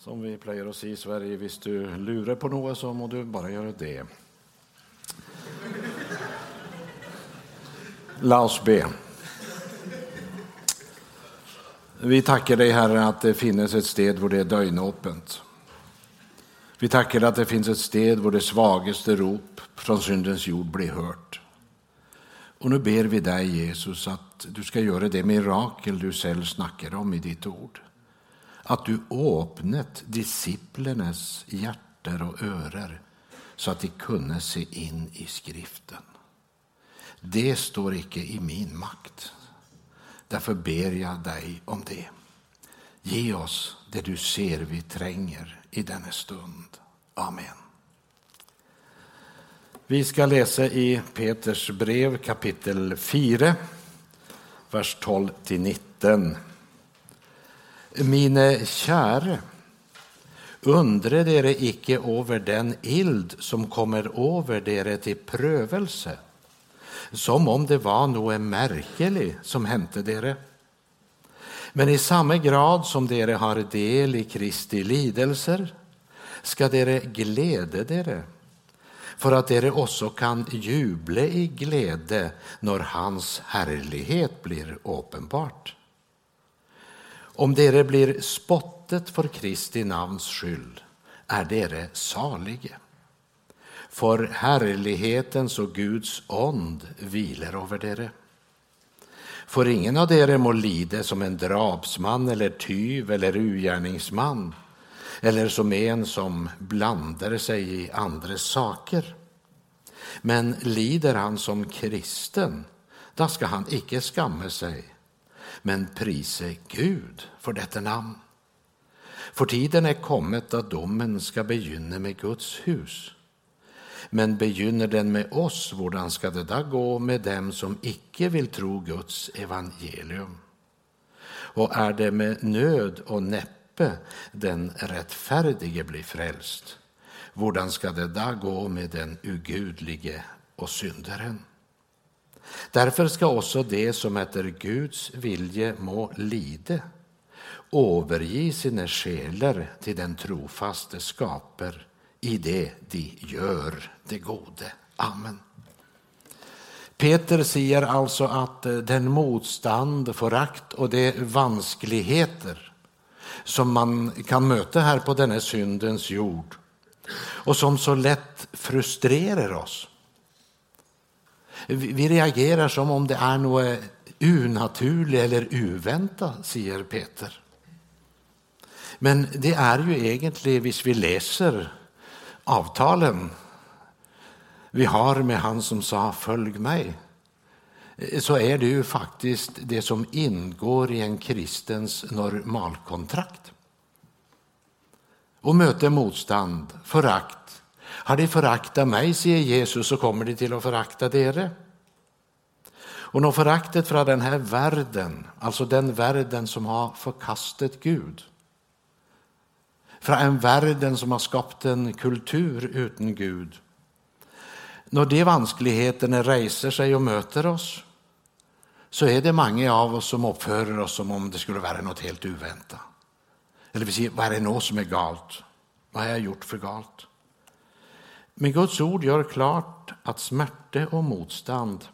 Som vi pleier å si i Sverige, hvis du lurer på noe, så må du bare gjøre det. La oss be. Vi tackar dig, Herre, att det finnes ett sted hvor det är døgnåpent. Vi tackar dig att det finns ett sted hvor det svagaste rop från syndens jord blir hört. Och nu ber vi dig, Jesus, att du ska göra det mirakel du själv snackar om i ditt ord att du åpnet disciplernas hjärter och öron så att de kunde se in i Skriften. Det står icke i min makt. därför ber jag dig om det. Ge oss det du ser vi tränger i denna stund. Amen. Vi ska läsa i Peters brev, kapitel 4, vers 12 till 19. Mine käre, undre dere ikke over den ild som kommer over dere til prøvelse, som om det var noe merkelig som hendte dere. Men i samme grad som dere har del i Kristi lidelser, skal dere glede dere, for at dere også kan juble i glede når Hans herlighet blir åpenbart. Om dere blir spottet for Kristi navns skyld, er dere salige. For herlighetens og Guds ånd hviler over dere. For ingen av dere må lide som en drapsmann eller tyv eller ugjerningsmann, eller som en som blander seg i andres saker. Men lider han som kristen, da skal han ikke skamme seg men prise Gud för detta namn. För tiden är kommet att domen ska begynna med Guds hus. Men begynner den med oss, hvordan ska det då gå med dem som icke vill tro Guds evangelium? Och är det med nöd och näppe den rättfärdige blir frälst Hvordan ska det då gå med den ugudlige och syndaren? Därför ska också det som efter Guds vilje må lide, överge sina själar till den trofaste skaper i det de gör. det gode. Amen. Peter säger alltså att den motstånd, förakt och de vanskligheter som man kan möta här på denna syndens jord, och som så lätt frustrerar oss, vi reagerar som om det är något unaturligt eller uväntat, säger Peter. Men det är ju egentligen, om vi läser avtalen vi har med han som sa ”följ mig” så är det ju faktiskt det som ingår i en kristens normalkontrakt. Och møte motstånd, förakt har de föraktat mig, säger Jesus, så kommer de till att förakta forakta dere. när föraktet från den här världen, alltså den världen som har förkastat Gud, från en världen som har skapat en kultur utan Gud när de vanskligheterna reser sig och möter oss, så är det många av oss som uppför oss som om det skulle vara något helt oväntat. Eller vi säger, vad är det nu som är galt? Vad har jag gjort för galt?' Men Guds ord gör klart att smärta och motstånd,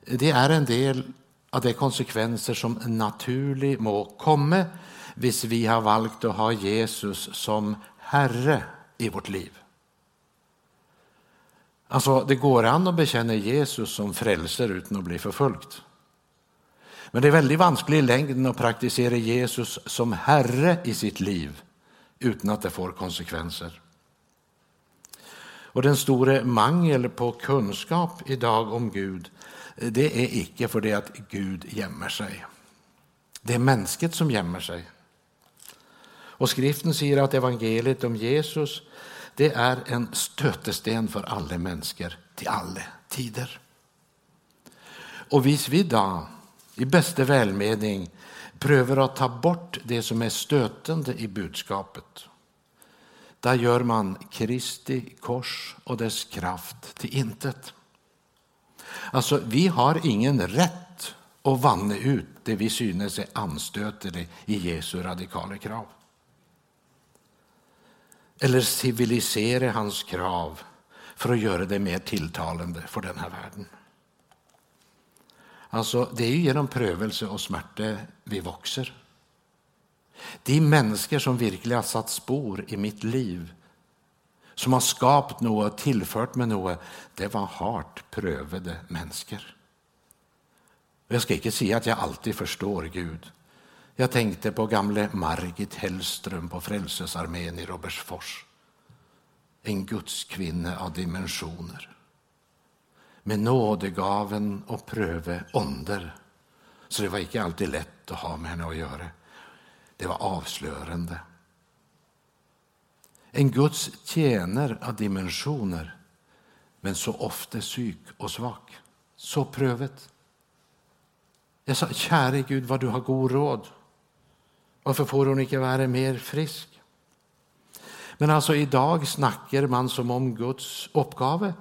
det är en del av de konsekvenser som naturligt må komma, hvis vi har valt att ha Jesus som herre i vårt liv. Alltså, Det går an att bekänna Jesus som frälser utan att bli förföljd. Men det är väldigt vanskligt i längden att praktisera Jesus som herre i sitt liv utan att det får konsekvenser. Och den stora mangel på kunskap i dag om Gud, det är icke för det att Gud gömmer sig. Det är mänsket som gömmer sig. Och Skriften säger att evangeliet om Jesus det är en stötesten för alla människor till alla tider. Och vis vi då, i bästa välmening prøver att ta bort det som är stötande i budskapet, där gör man Kristi kors och dess kraft till intet. Alltså, vi har ingen rätt att vanna ut det vi synes är anstötande i Jesu radikala krav. eller civilisera hans krav för att göra det mer tilltalande för den här världen. Alltså, det är ju genom prövelse och smärta vi växer. De människor som verkligen har satt spår i mitt liv, som har skapat något och tillfört mig något, det var hårt prövade människor. Jag ska inte säga att jag alltid förstår Gud. Jag tänkte på gamle Margit Hellström på Frälsningsarmén i Robertsfors. En gudskvinna av dimensioner. Med nådegaven och pröve onder. Så det var inte alltid lätt att ha med henne att göra. Det var avslöjande. En Guds tjäner av dimensioner, men så ofta syk och svag. Så prövet. Jag sa, käre Gud, vad du har god råd. Varför får hon inte vara mer frisk? Men alltså idag snackar man som om Guds uppgave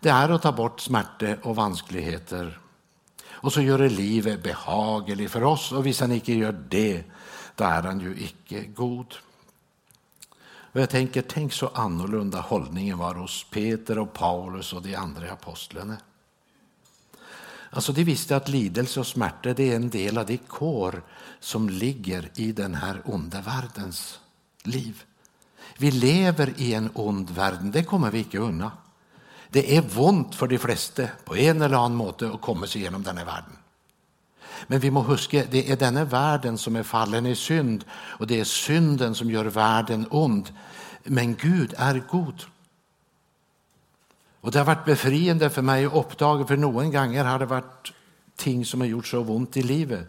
det är att ta bort smärta och vanskligheter och så gör det livet behagligt för oss. Och om han inte gör det, då är han ju icke god. Och jag tänker, tänk så annorlunda hållningen var hos Peter och Paulus och de andra apostlarna. Alltså de visste att lidelse och smärta det är en del av det kår som ligger i den här onda världens liv. Vi lever i en ond värld, det kommer vi inte undan. Det är ont för de flesta på en eller annan måte att komma sig igenom den här världen. Men vi må huska, det är denna världen som är fallen i synd och det är synden som gör världen ond. Men Gud är god. Och det har varit befriande för mig att uppdaga, för någon gånger har det varit ting som har gjort så ont i livet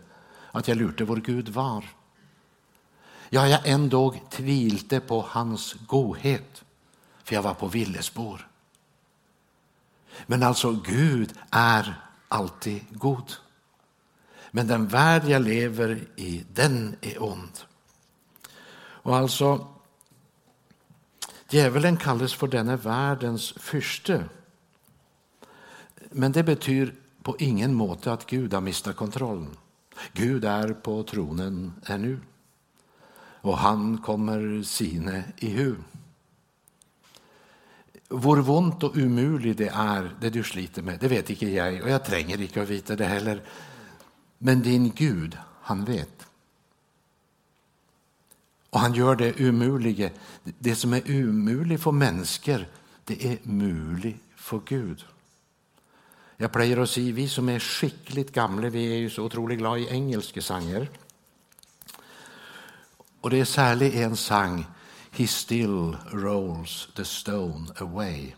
att jag lurte vår Gud var. Ja, jag ändå tvilte på hans godhet, för jag var på villespår. Men alltså, Gud är alltid god. Men den värld jag lever i, den är ond. Och alltså, djävulen kallas för denna världens fyrste. Men det betyder på ingen måte att Gud har mistat kontrollen. Gud är på tronen ännu. Och han kommer sine i hu. Hur vondt och umulig det är, det du sliter med, det vet inte jag och jag tränger inte att veta det heller. Men din Gud, han vet. Och han gör det omöjliga. Det som är umuligt för människor, det är möjligt för Gud. Jag plejer att säga, vi som är skickligt gamla, vi är ju så otroligt glada i engelska sånger. Och det är särskilt en sång, He still rolls the stone away.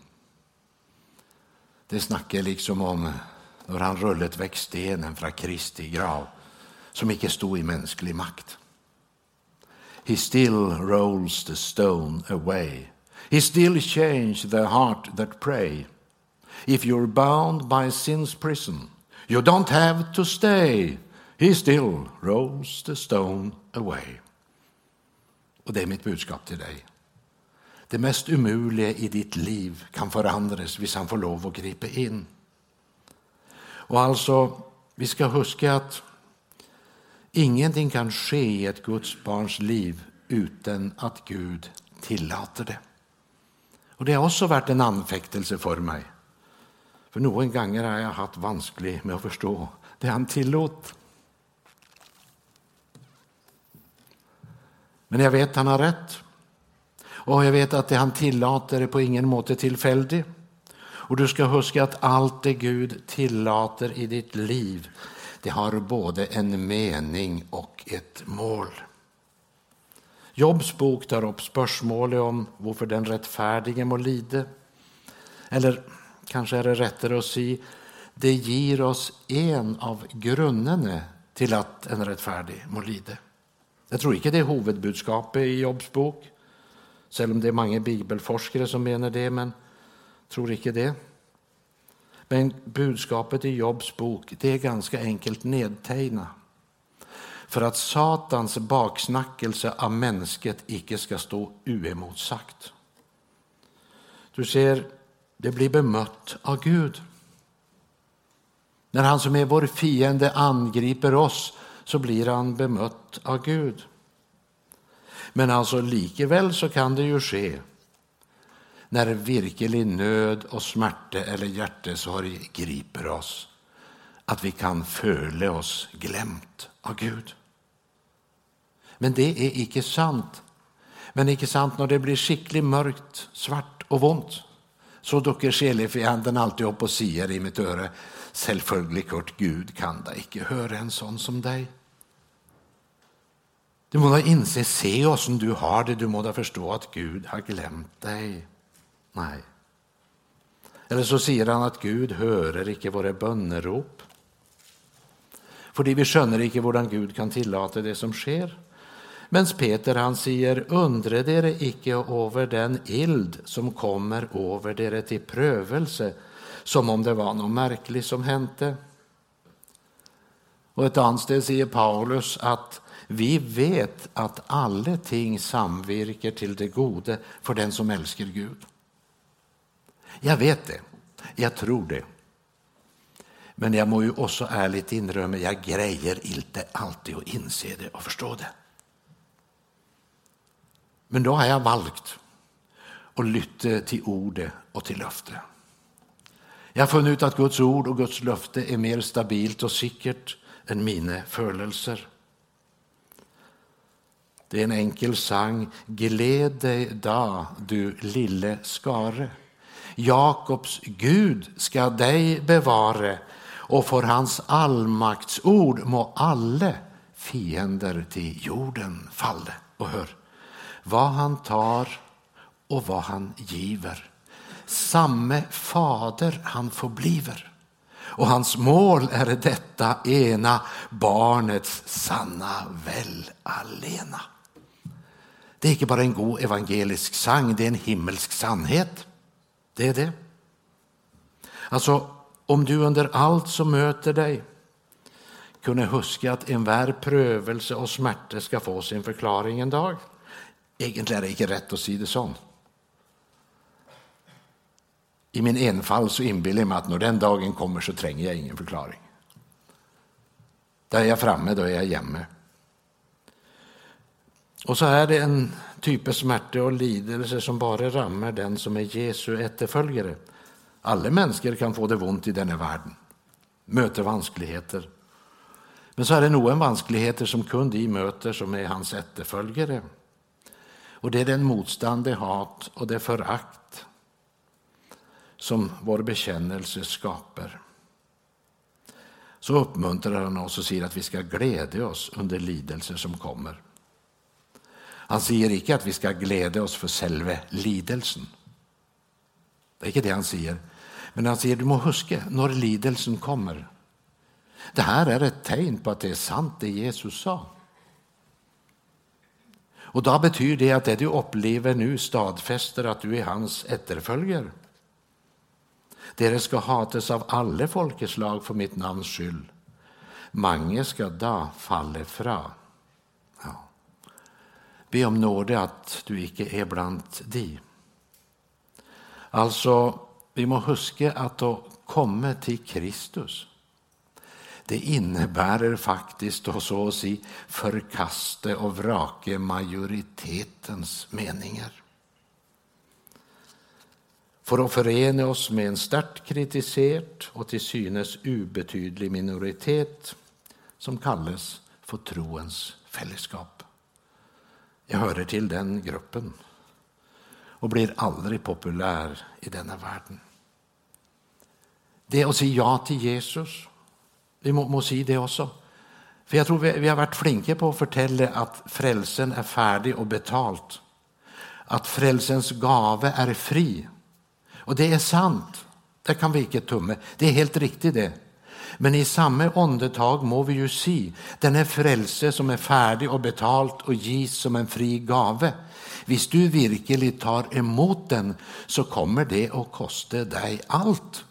Det snackar liksom om när han rullet väck stenen från Kristi grav som icke stod i mänsklig makt. He still rolls the stone away. He still change the heart that pray. If you're bound by sin's prison, you don't have to stay. He still rolls the stone away. Och det är mitt budskap till dig. Det mest umuliga i ditt liv kan förändras om han får lov att gripa in. Och alltså, vi ska huska att ingenting kan ske i ett Guds barns liv utan att Gud tillåter det. Och Det har också varit en anfäktelse för mig. För någon gånger har jag haft vanskligt med att förstå det han tillåter. Men jag vet att han har rätt. Och jag vet att det han tillåter är på ingen måte tillfälligt. Och du ska huska att allt det Gud tillåter i ditt liv, det har både en mening och ett mål. Jobs bok tar upp spörsmålet om varför den rättfärdige må lida. Eller kanske är det rättare att säga, det ger oss en av grunderna till att en rättfärdig må lida. Jag tror inte det är huvudbudskapet i Jobs bok, även om det är många bibelforskare som menar det, men tror icke det. Men budskapet i Jobs bok det är ganska enkelt nedtegna. för att Satans baksnackelse av mänsket icke ska stå oemotsagt. Du ser, det blir bemött av Gud. När han som är vår fiende angriper oss så blir han bemött av Gud. Men alltså likväl så kan det ju ske när virkelig nöd och smärta eller hjärtesorg griper oss, att vi kan föle oss glömt av Gud. Men det är icke sant. Men icke sant när det blir skickligt mörkt, svart och vont. Så dukker sjelefienden alltid upp och säger i mitt öra, Selvfølgelig, Gud kan da icke höra en sån som dig. Du må da inse, se åssen du har det, du må da förstå att Gud har glömt dig. Nej. Eller så säger han att Gud hörer icke våra bönerop. För vi skönner icke hvordan Gud kan tillåta det som sker. Men Peter han säger, undre dere icke över den ild som kommer över dere till prövelse, som om det var något märkligt som hände. Och ett annat ställe säger Paulus att vi vet att alla ting samvirker till det gode för den som älskar Gud. Jag vet det, jag tror det. Men jag må ju också ärligt inrömma, jag grejer inte alltid att inse det och förstå det. Men då har jag valt att lytte till ordet och till löftet. Jag har funnit ut att Guds ord och Guds löfte är mer stabilt och säkert än mina födelser. Det är en enkel sang. Gled dig da, du lille skare. Jakobs Gud ska dig bevare och för hans allmaktsord må alle fiender till jorden falle. Och hör, vad han tar och vad han giver. Samme fader han förbliver. Och hans mål är detta ena barnets sanna väl allena. Det är inte bara en god evangelisk sang, det är en himmelsk sannhet. Det är det. Alltså, om du under allt som möter dig kunde huska att enhver prövelse och smärta ska få sin förklaring en dag. Egentligen är det inte rätt att säga det så. I min enfald så inbillar jag mig att när den dagen kommer så tränger jag ingen förklaring. Där är jag framme, då är jag hemma. Och så är det en typer smärta och lidelse som bara rammar den som är Jesu efterföljare. Alla människor kan få det ont i denna världen, möter vanskligheter. Men så är det nog en vanskligheter som kun de möter som är hans efterföljare. Och det är den motstånd, det hat och det förakt som vår bekännelse skapar. Så uppmuntrar han oss och säger att vi ska glädja oss under lidelser som kommer. Han säger inte att vi ska glädja oss för själva lidelsen. Det är inte det han säger. Men han säger du må huska när lidelsen kommer. Det här är ett tecken på att det är sant det Jesus sa. Och då betyder det att det du upplever nu stadfäster att du är hans efterföljare. Dere ska hatas av alla folkeslag för mitt namns skull. Mange ska da falle fra. Be om nåde att du icke är bland de. Alltså, vi må huske att å komme till Kristus det innebär faktiskt att så att säga förkasta och vraka majoritetens meningar. För att förena oss med en starkt kritiserad och till synes ubetydlig minoritet som kallas för troens fällskap. Jag hör till den gruppen och blir aldrig populär i denna världen. Det är att säga ja till Jesus. Vi må, må säga det också. För jag tror vi, vi har varit flinke på att förtälla att frälsen är färdig och betalt. Att frälsens gave är fri. Och det är sant. Det kan vi inte tumme. Det är helt riktigt det. Men i samma andetag må vi ju se den här frälse som är färdig och betalt och ges som en fri gave. Visst du verkligen tar emot den så kommer det att kosta dig allt.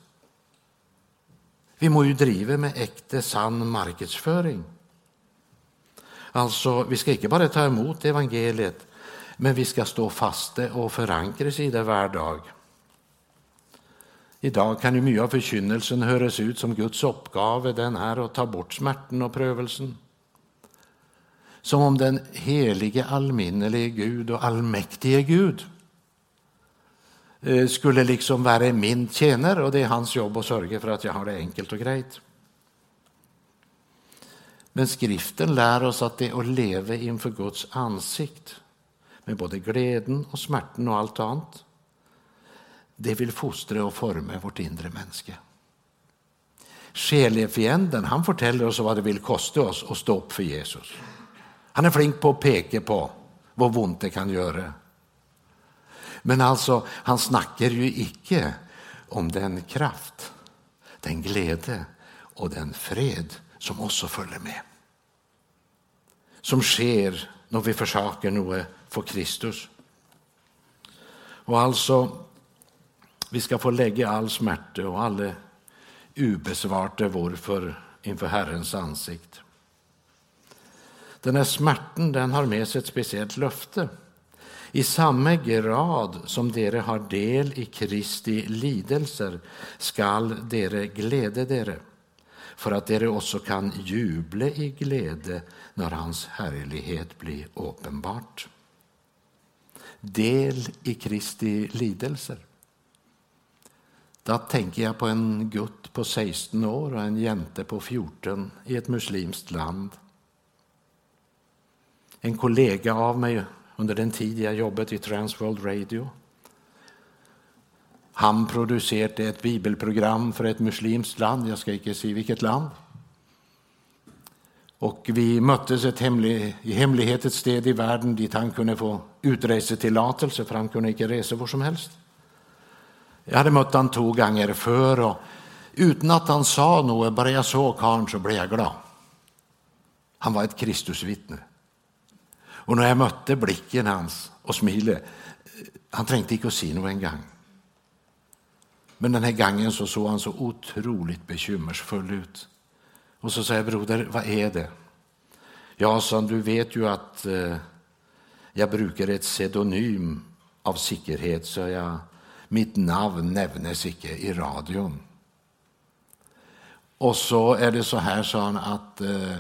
Vi må ju driva med äkta sann marknadsföring. Alltså, vi ska inte bara ta emot evangeliet, men vi ska stå fasta och förankras i det varje dag. Idag kan ju mycket av förkynnelsen höras ut som Guds uppgave, den är att ta bort smärtan och prövelsen. Som om den helige, allminnelige Gud och allmäktige Gud eh, skulle liksom vara min tjänare och det är hans jobb att sörja för att jag har det enkelt och grejt. Men skriften lär oss att det är att leva inför Guds ansikt med både glädjen och smärtan och allt annat. Det vill fostra och forma vårt inre människa. Själefienden han fortäller oss vad det vill kosta oss att stå upp för Jesus. Han är flink på att peka på vad ont det kan göra. Men alltså, han snackar ju icke om den kraft, den glädje och den fred som också följer med. Som sker när vi försöker något för Kristus. Och alltså, vi ska få lägga all smärta och alla eh, ubesvarte varför inför Herrens ansikt. Den här smärtan den har med sig ett speciellt löfte. I samma grad som dere har del i Kristi lidelser skall dere glädje dere, för att dere också kan jubla i glädje när hans härlighet blir uppenbart. Del i Kristi lidelser. Då tänker jag på en gutt på 16 år och en jente på 14 i ett muslimskt land. En kollega av mig under den tid jag jobbade i Transworld Radio. Han producerade ett bibelprogram för ett muslimskt land, jag ska inte säga vilket land. Och vi möttes ett hemlig, i hemlighet ett sted i världen dit han kunde få utresetillåtelse, för han kunde inte resa var som helst. Jag hade mött honom två gånger förr och utan att han sa något, bara jag såg karln så blev jag glad. Han var ett Kristusvittne. Och när jag mötte blicken hans och smilet, han tänkte inte att säga något en gång. Men den här gången så såg han så otroligt bekymmersfull ut. Och så sa jag, broder, vad är det? Ja, sa du vet ju att eh, jag brukar ett pseudonym av säkerhet, så jag mitt namn nämnes icke i radion. Och så är det så här, sa han, att eh,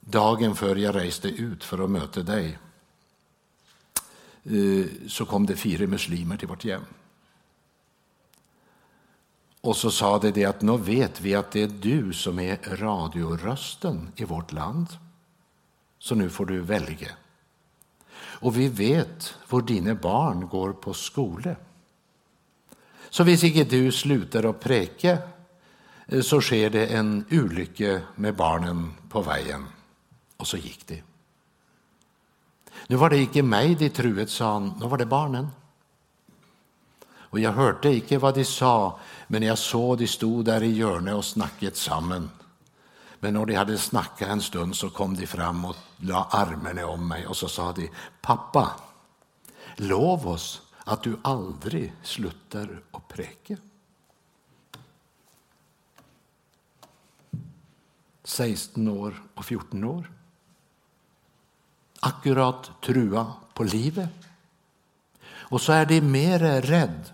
dagen före jag reste ut för att möta dig eh, så kom det fyra muslimer till vårt hem. Och så sa de det att nu vet vi att det är du som är radiorösten i vårt land. Så nu får du välja. Och vi vet var dina barn går på skola. Så om inte du slutar att preke, eh, så sker det en olycka med barnen på vägen. Och så gick de. Nu var det inte mig de truet, sa han, nu var det barnen. Och jag hörde inte vad de sa, men jag såg de stod där i hörnet och snakket sammen. Men när de hade snakka en stund så kom de fram och la armarna om mig och så sa de, pappa, lov oss att du aldrig slutar att präka. 16 år och 14 år. Akkurat trua på livet. Och så är de mer rädd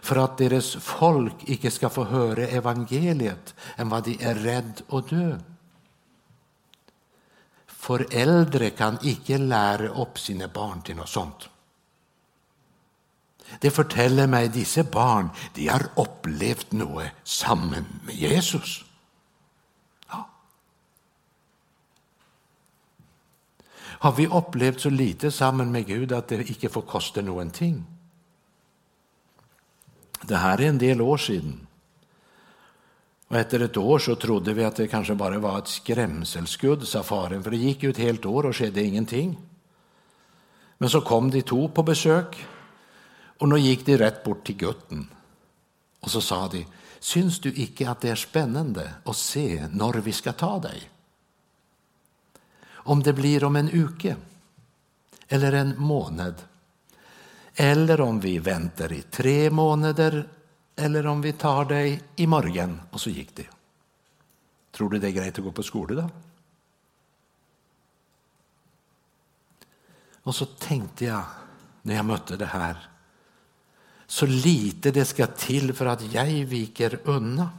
för att deras folk inte ska få höra evangeliet än vad de är rädd att dö. Föräldrar kan inte lära upp sina barn till något sånt. Det forteller mig disse barn de har upplevt något sammen med Jesus. Ja. Har vi upplevt så lite sammen med Gud att det inte får kosta någonting? Det här är en del år sedan. Och efter ett år så trodde vi att det kanske bara var ett skrämselskudd, sa faren, för det gick ju ett helt år och skedde ingenting. Men så kom de två på besök och nu gick de rätt bort till gutten och så sa de, syns du icke att det är spännande att se när vi ska ta dig? Om det blir om en uke eller en månad eller om vi väntar i tre månader eller om vi tar dig i morgon. Och så gick det. Tror du det är grejt att gå på skolan då? Och så tänkte jag när jag mötte det här så lite det ska till för att jag viker unna.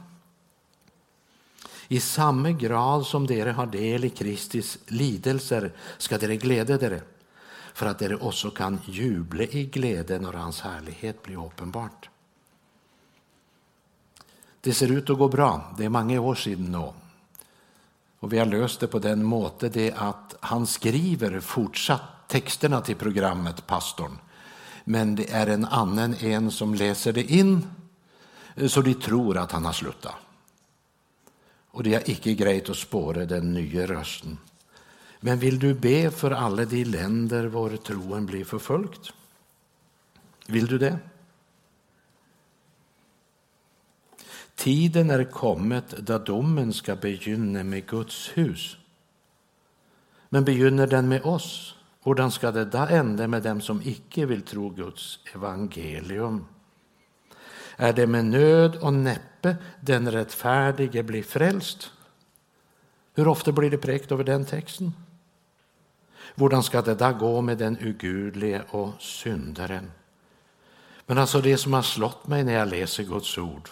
I samma grad som dere har del i Kristis lidelser ska dere glädja dere, för att dere också kan juble i glädje när hans härlighet blir uppenbart. Det ser ut att gå bra. Det är många år sedan nu. Och vi har löst det på den måten det att han skriver fortsatt texterna till programmet, pastorn. Men det är en annan en som läser det in eh, så de tror att han har slutat. Och det är icke grejt att spåra den nya rösten. Men vill du be för alla de länder var troen blir förföljt? Vill du det? Tiden är kommet då domen ska begynna med Guds hus. Men begynner den med oss, hur ska det då ända med dem som icke vill tro Guds evangelium? Är det med nöd och näppe den rättfärdige blir frälst? Hur ofta blir det präkt över den texten? Hur ska det då gå med den ugudlige och syndaren? Men alltså det som har slått mig när jag läser Guds ord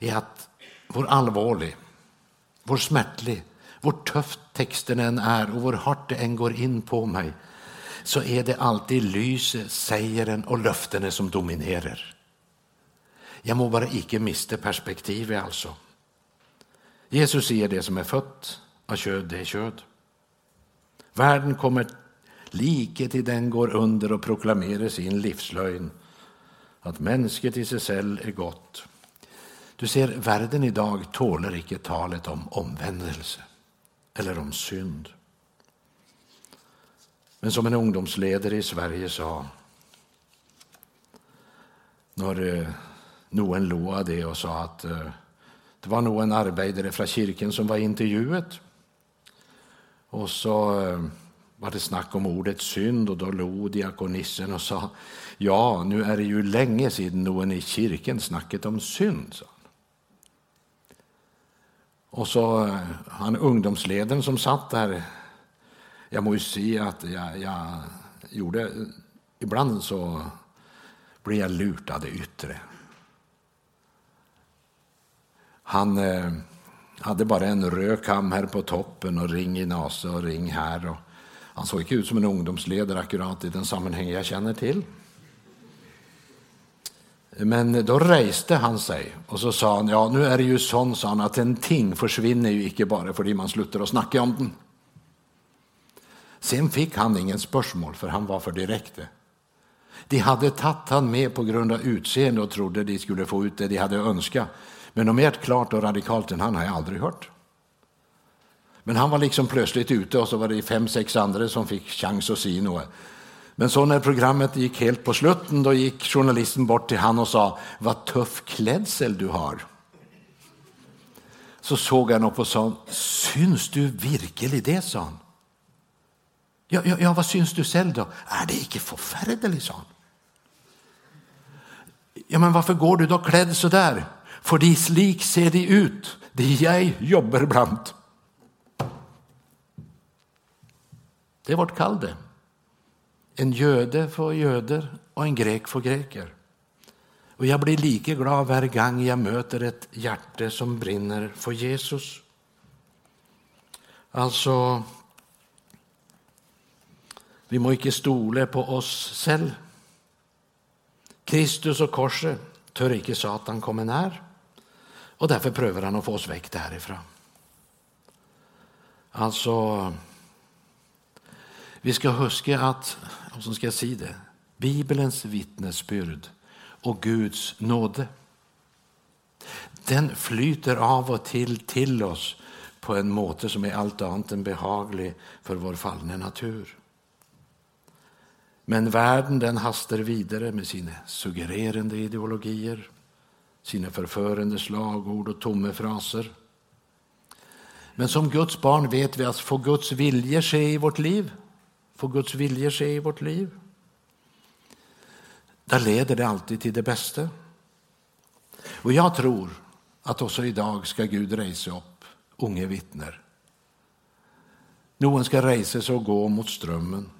är att hur allvarlig, hur smärtlig, hur tufft texten än är och hur hårt det än går in på mig så är det alltid lyset, sägeren och löftena som dominerar. Jag må bara icke miste perspektivet alltså. Jesus säger det som är fött av kött, det är kött. Världen kommer like till den går under och proklamerar sin livslögn att mänsket i sig själv är gott. Du ser, världen idag tåler icke talet om omvändelse eller om synd. Men som en ungdomsledare i Sverige sa när eh, någon lo av det och sa att eh, det var nog en arbetare från kyrkan som var intervjuet. Och så eh, var det snack om ordet synd och då log diakonissen och sa ja, nu är det ju länge sedan någon i kyrkan snackat om synd. Sa. Och så eh, han ungdomsledaren som satt där, jag må ju säga att jag, jag gjorde, ibland så blir jag lurad yttre. Han eh, hade bara en röd kam här på toppen och ring i nasen och ring här. Och han såg inte ut som en ungdomsledare akkurat i den sammanhang jag känner till. Men då reste han sig och så sa han, ja nu är det ju sån, sa han, att en ting försvinner ju icke bara för man slutar att snacka om den. Sen fick han ingen spörsmål för han var för direkt. De hade tagit han med på grund av utseende och trodde de skulle få ut det de hade önskat. Men om mer klart och radikalt än han har jag aldrig hört. Men han var liksom plötsligt ute och så var det fem, sex andra som fick chans att se något. Men så när programmet gick helt på slutten då gick journalisten bort till han och sa vad tuff klädsel du har. Så såg han upp och sa syns du virkelig det, sa han. Ja, ja, ja vad syns du själv då? Är det icke förfärligt, sa han. Ja, men varför går du då klädd så där? För de slik ser de ut, det jag jobbar bland. Det är vårt kall det. En jöde för jöder och en grek för greker. Och jag blir lika glad varje gång jag möter ett hjärta som brinner för Jesus. Alltså, vi må inte stole på oss själva. Kristus och korset tör inte Satan komma när. Och därför prövar han att få oss väck därifrån. Alltså, vi ska huska att, och så ska jag säga det, Bibelns vittnesbörd och Guds nåde, den flyter av och till till oss på en måte som är allt annat än behaglig för vår fallna natur. Men världen den hastar vidare med sina suggererande ideologier, sina förförande slagord och tomma fraser. Men som Guds barn vet vi att får Guds vilja ske i vårt liv, får Guds vilja ske i vårt liv, där leder det alltid till det bästa. Och jag tror att också idag ska Gud resa upp unga vittner. Någon ska resa sig och gå mot strömmen.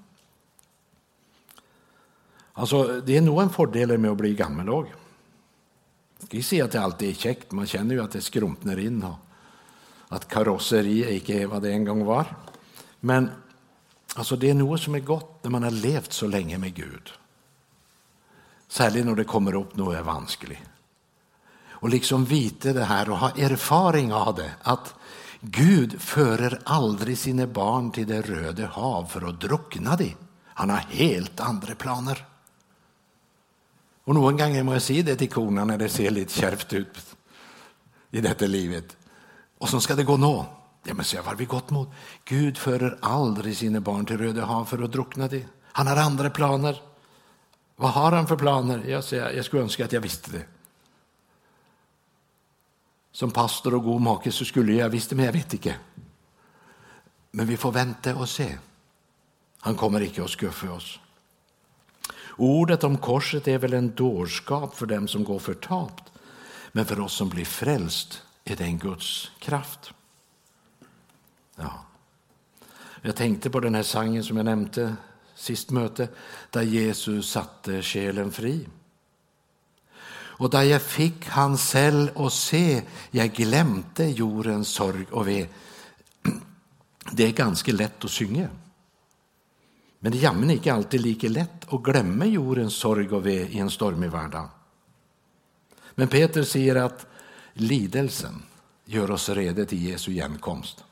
Alltså, det är nog en fördel med att bli gammal ska se att det alltid är käckt. Man känner ju att det skrumpnar in och att karosseri inte är vad det en gång var. Men Alltså det är något som är gott när man har levt så länge med Gud. Särskilt när det kommer upp något vanskligt. Och liksom vite det här och ha erfaring av det. Att Gud förer aldrig sina barn till det röda hav för att drunkna dem. Han har helt andra planer. Och någon gång må jag säga det till korna när det ser lite kärvt ut i detta livet. Och så ska det gå nå. Ja, men så har vi gott mot. Gud förer aldrig sina barn till Röda hav för att drunkna det. Han har andra planer. Vad har han för planer? Jag, säger, jag skulle önska att jag visste det. Som pastor och god make så skulle jag visste, men jag vet inte. Men vi får vänta och se. Han kommer inte att skuffa oss. Ordet om korset är väl en dårskap för dem som går förtapt. Men för oss som blir frälst är det en Guds kraft. Ja. Jag tänkte på den här sangen som jag nämnde sist möte, där Jesus satte själen fri. Och där jag fick hans säll och se, jag glömde jordens sorg och ve. Det är ganska lätt att synge. Men det är jammen inte alltid lika lätt att glömma jordens sorg och ve i en stormig vardag. Men Peter säger att lidelsen gör oss redo till Jesu genkomst.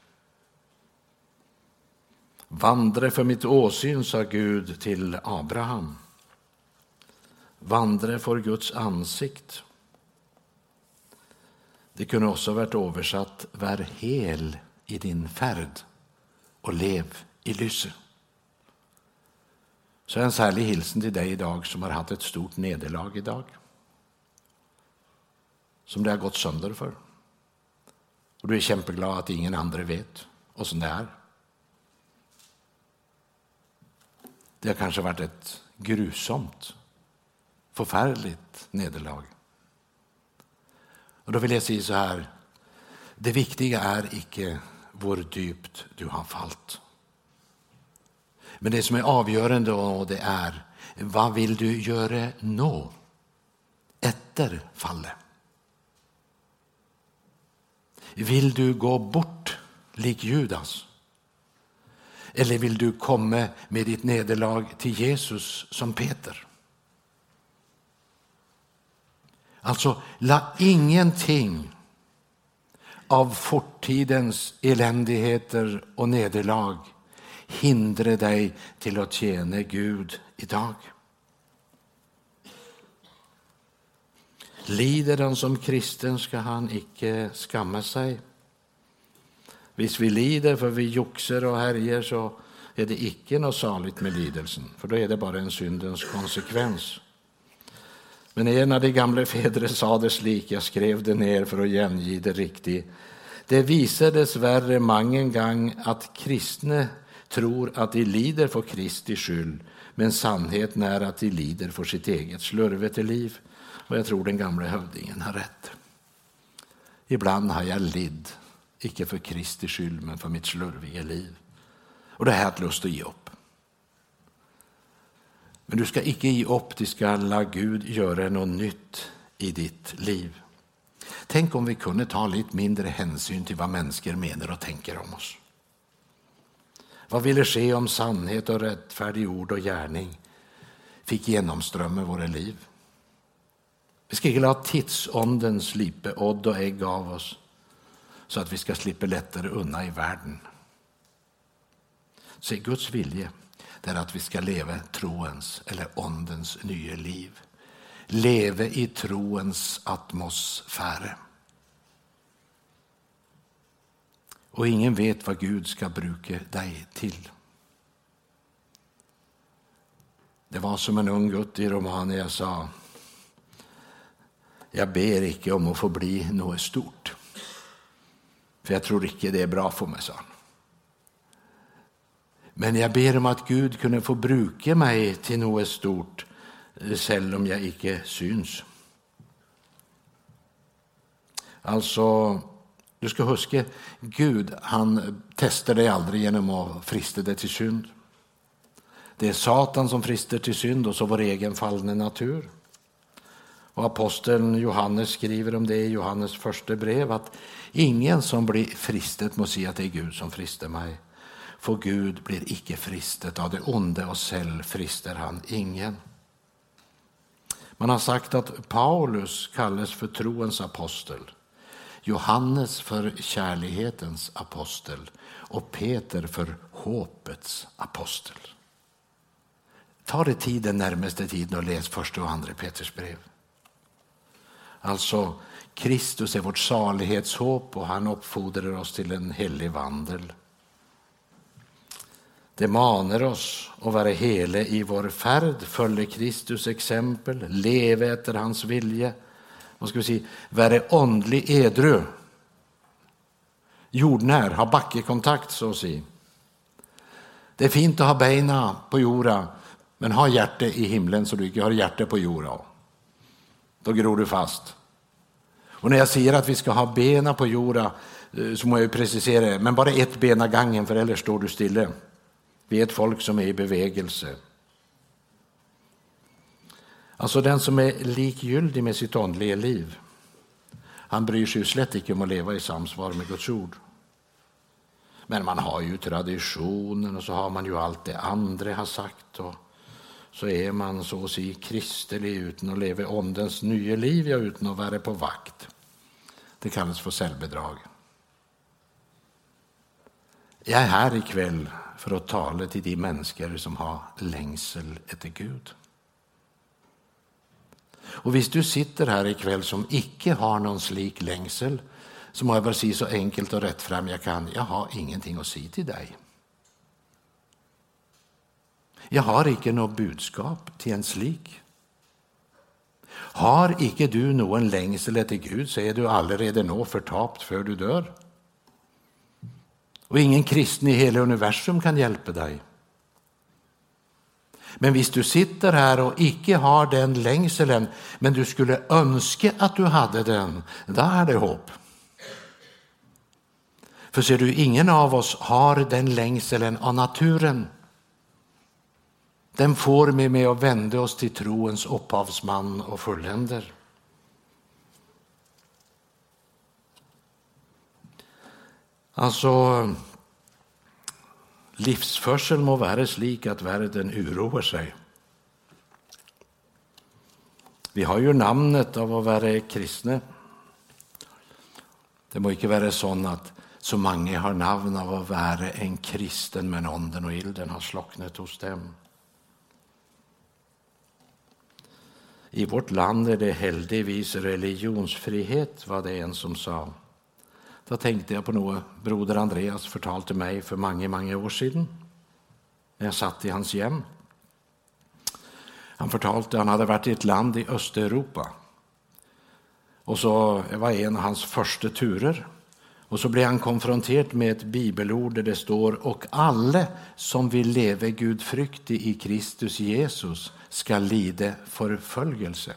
Vandre för mitt åsyn, sa Gud till Abraham. Vandre för Guds ansikt. Det kunde också varit översatt Vär hel i din färd och lev i lyse. Så en särlig hilsen till dig idag som har haft ett stort nederlag idag. Som det har gått sönder för. Och du är kämpeglad att ingen andra vet och som det är. Det har kanske varit ett grusomt, förfärligt nederlag. Och då vill jag säga så här, det viktiga är icke hur djupt du har fallit. Men det som är avgörande och det är, vad vill du göra nu? Efter fallet? Vill du gå bort lik Judas? Eller vill du komma med ditt nederlag till Jesus som Peter? Alltså, la ingenting av fortidens eländigheter och nederlag hindra dig till att tjäna Gud idag. Lider han som kristen ska han icke skamma sig. Visst vi lider för vi joxer och härjer så är det icke något saligt med lidelsen, för då är det bara en syndens konsekvens. Men en av de gamla fäderna sa det slik, jag skrev det ner för att gänge det riktigt. Det visar dessvärre många gång att kristna tror att de lider för Kristi skyld, men sannheten är att de lider för sitt eget slurvete liv. Och jag tror den gamla hövdingen har rätt. Ibland har jag lidd icke för Kristi skyld, men för mitt slurviga liv. Och det har jag lust att ge upp. Men du ska icke ge upp, du ska la Gud göra något nytt i ditt liv. Tänk om vi kunde ta lite mindre hänsyn till vad människor menar och tänker om oss. Vad ville ske om sannhet och rättfärdig ord och gärning fick genomströmma våra liv? Vi ska inte låta tidsånden slipe odd och ägg av oss så att vi ska slippa lättare undan i världen. Så Guds vilja är att vi ska leva troens eller ondens nya liv. Leva i troens atmosfär. Och ingen vet vad Gud ska bruka dig till. Det var som en ung gutt i Romania sa. Jag ber icke om att få bli något stort. För jag tror inte det är bra för mig, sa han. Men jag ber om att Gud kunde få bruka mig till något stort, även om jag inte syns. Alltså, du ska huska, Gud han testar dig aldrig genom att frista dig till synd. Det är Satan som frister till synd och så vår egen fallna natur. Och aposteln Johannes skriver om det i Johannes första brev att ingen som blir fristet må säga att det är Gud som frister mig. för Gud blir icke fristet av det onde och säll frister han ingen. Man har sagt att Paulus kallas för troens apostel, Johannes för kärlighetens apostel och Peter för hoppets apostel. Ta det tiden närmaste tiden och läs första och andra Peters brev. Alltså, Kristus är vårt salighetshopp och han uppfordrar oss till en helig vandel. Det manar oss att vara hele i vår färd, följa Kristus exempel, leva efter hans vilja. Vad ska vi säga? Vara åndlig edru. Jordnär, ha backekontakt så att säga. Det är fint att ha benen på jorden, men ha hjärtat i himlen så du inte har hjärtat på jorden. Då gror du fast. Och när jag säger att vi ska ha bena på jorden eh, så må jag precisera det, men bara ett ben av gången för eller står du stille. Vi är ett folk som är i bevegelse. Alltså den som är likgyldig med sitt andliga liv, han bryr sig ju slett inte om att leva i samsvar med Guds ord. Men man har ju traditionen och så har man ju allt det andra har sagt och så är man så att säga kristelig utan att leva åndens nya liv, ja, utan att vara på vakt. Det kallas för självbedrag. Jag är här ikväll för att tala till de människor som har längsel efter Gud. Och hvis du sitter här ikväll som icke har någon slik längsel så må jag väl säga så enkelt och rättfram jag kan, jag har ingenting att säga till dig. Jag har icke något budskap till en slik. Har icke du någon lengsel etter Gud så er du allerede nå förtapt för du dör. Och ingen kristen i hela universum kan hjälpa dig. Men visst du sitter här och icke har den lengselen, men du skulle önska att du hade den, då är det hopp. För ser du, ingen av oss har den lengselen av naturen. Den får mig med att vända oss till troens upphavsman och fulländer. Alltså, livsförsel må vara slik att världen oroar sig. Vi har ju namnet av att vara kristna. Det må inte vara så att så många har namn av att vara en kristen men ånden och ilden har slocknat hos dem. I vårt land är det heldigvis religionsfrihet, var det en som sa. Då tänkte jag på något broder Andreas förtalte mig för många, många år sedan när jag satt i hans hem. Han förtalte han hade varit i ett land i Östeuropa. Och så var en av hans första turer. Och så blir han konfronterad med ett bibelord där det står och alla som vill leva gudfryktig i Kristus Jesus ska lida förföljelse.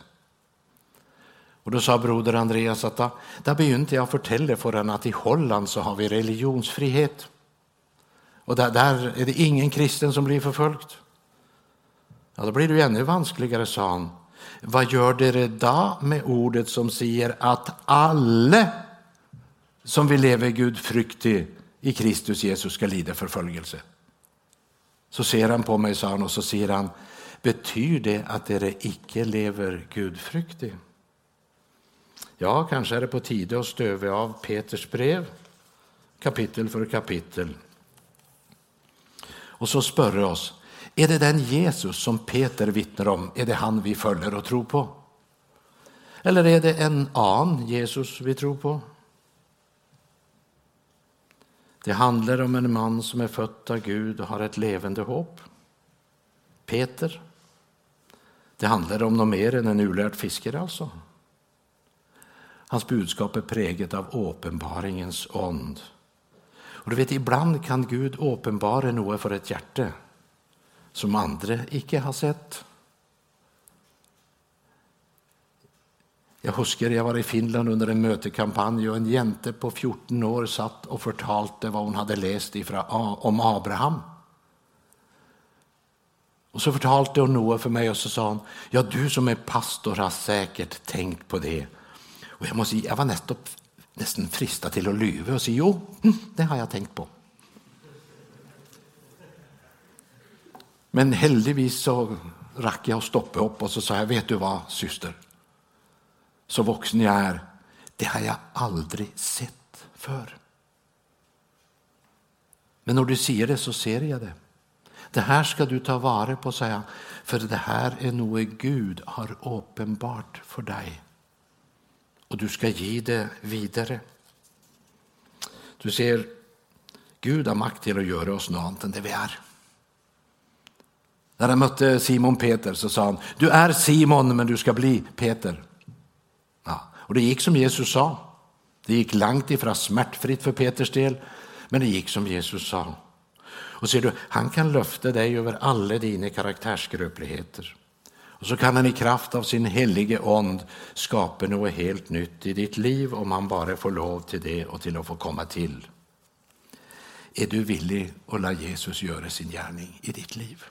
Och då sa broder Andreas att då, då begynte jag fortälla för henne att i Holland så har vi religionsfrihet. Och där, där är det ingen kristen som blir förföljd. Ja, då blir det ju ännu vanskligare, sa han. Vad gör det då med ordet som säger att alla som vill leva Gud fruktig i Kristus Jesus ska lida förföljelse? Så ser han på mig, sa han, och så säger han, betyder det att det icke lever gudfruktig? Ja, kanske är det på tide att stöva av Peters brev, kapitel för kapitel. Och så spörre oss, är det den Jesus som Peter vittnar om, är det han vi följer och tror på? Eller är det en annan Jesus vi tror på? Det handlar om en man som är född av Gud och har ett levande hopp. Peter. Det handlar om något mer än en urlärd fiskare alltså. Hans budskap är präget av åpenbaringens ond. Och du vet, ibland kan Gud åpenbara något för ett hjärta som andra icke har sett. Jag huskar jag var i Finland under en mötekampanj och en jente på 14 år satt och förtalte vad hon hade läst ifra, ah, om Abraham. Och så förtalte hon något för mig och så sa hon, ja du som är pastor har säkert tänkt på det. Och jag, måste, jag var nästan, nästan fristad till att lyva och säga jo, hm, det har jag tänkt på. Men heldigvis så rack jag att stoppa upp och så sa jag, vet du vad syster? Så vuxen jag är, det har jag aldrig sett för. Men när du säger det så ser jag det. Det här ska du ta vara på, säger han, för det här är något Gud har uppenbart för dig. Och du ska ge det vidare. Du ser, Gud har makt till att göra oss något annat än det vi är. När han mötte Simon Peter så sa han, du är Simon men du ska bli Peter. Och det gick som Jesus sa. Det gick långt ifrån smärtfritt för Peters del, men det gick som Jesus sa. Och ser du, han kan löfta dig över alla dina karaktärsgröpligheter. Och så kan han i kraft av sin helige ond skapa något helt nytt i ditt liv om han bara får lov till det och till att få komma till. Är du villig att låta Jesus göra sin gärning i ditt liv?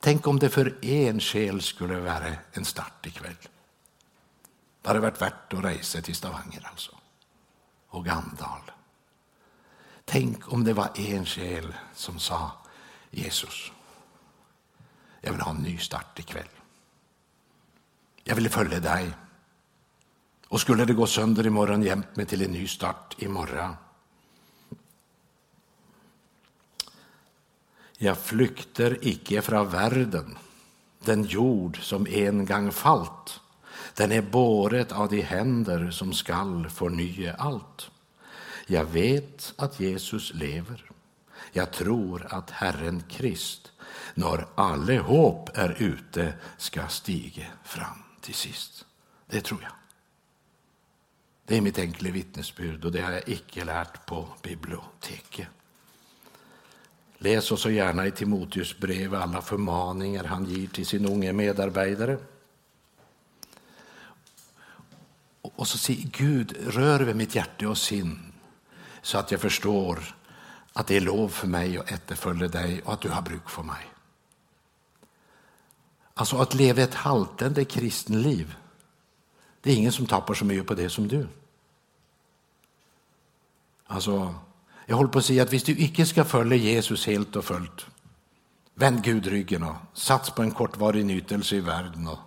Tänk om det för en själ skulle vara en start ikväll. Det hade varit värt att resa till Stavanger alltså. Och Gandal. Tänk om det var en själ som sa Jesus, jag vill ha en ny start ikväll. Jag vill följa dig. Och skulle det gå sönder imorgon, hjälp mig till en ny start imorgon. Jag flykter icke från världen, den jord som en gång fallt. Den är båret av de händer som skall förnya allt. Jag vet att Jesus lever. Jag tror att Herren Krist, när alla hopp är ute, ska stiga fram till sist. Det tror jag. Det är mitt enkla vittnesbud och det har jag icke lärt på biblioteket. Läs också gärna i Timoteus brev alla förmaningar han ger till sin unge medarbetare. Och så säger Gud, rör vid mitt hjärta och sinn så att jag förstår att det är lov för mig att efterfölja dig och att du har bruk för mig. Alltså att leva ett haltande kristenliv, det är ingen som tappar så mycket på det som du. Alltså, jag håller på att säga att om du inte ska följa Jesus helt och fullt, vänd Gud ryggen och sats på en kortvarig nytelse i världen och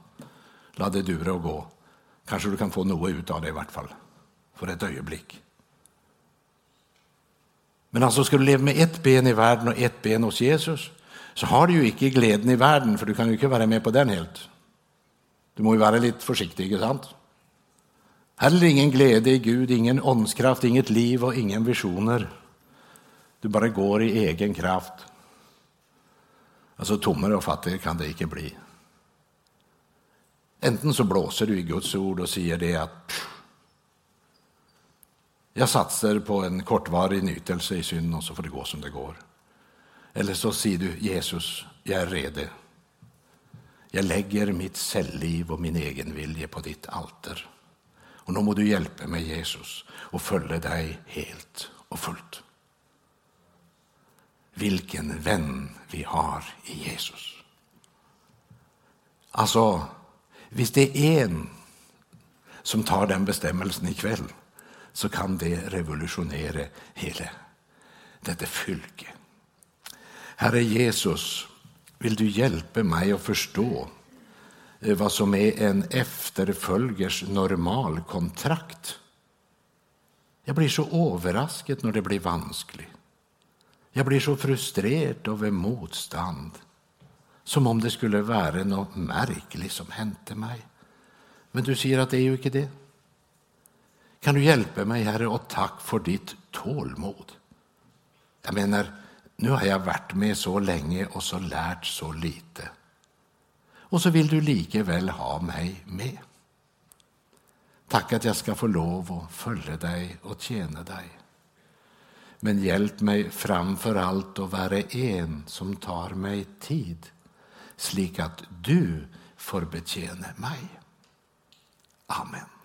låt det dura och gå. Kanske du kan få något ut av det i vart fall, för ett ögonblick. Men alltså ska du leva med ett ben i världen och ett ben hos Jesus så har du ju icke glädjen i världen för du kan ju inte vara med på den helt. Du måste ju vara lite försiktig, inte sant? Heller ingen glädje i Gud, ingen åndskraft, inget liv och ingen visioner. Du bara går i egen kraft. Alltså tommare och fattigare kan det inte bli. Enten så blåser du i Guds ord och säger det att jag satsar på en kortvarig nytelse i synd och så får det gå som det går. Eller så säger du Jesus, jag är redo. Jag lägger mitt cellliv och min egen vilja på ditt alter. Och nu må du hjälpa mig Jesus och följa dig helt och fullt. Vilken vän vi har i Jesus. Alltså, Hvis det är en som tar den bestämmelsen ikväll så kan det revolutionera hela detta fylke. Herre Jesus, vill du hjälpa mig att förstå eh, vad som är en efterföljers normalkontrakt? Jag blir så överraskad när det blir vanskligt. Jag blir så frustrerad över motstånd. Som om det skulle vara något märkligt som hände mig. Men du säger att det är ju inte det. Kan du hjälpa mig, Herre, och tack för ditt tålmod. Jag menar, nu har jag varit med så länge och så lärt så lite. Och så vill du lika väl ha mig med. Tack att jag ska få lov att följa dig och tjäna dig. Men hjälp mig framför allt att vara en som tar mig tid, slik att du får betjäna mig. Amen.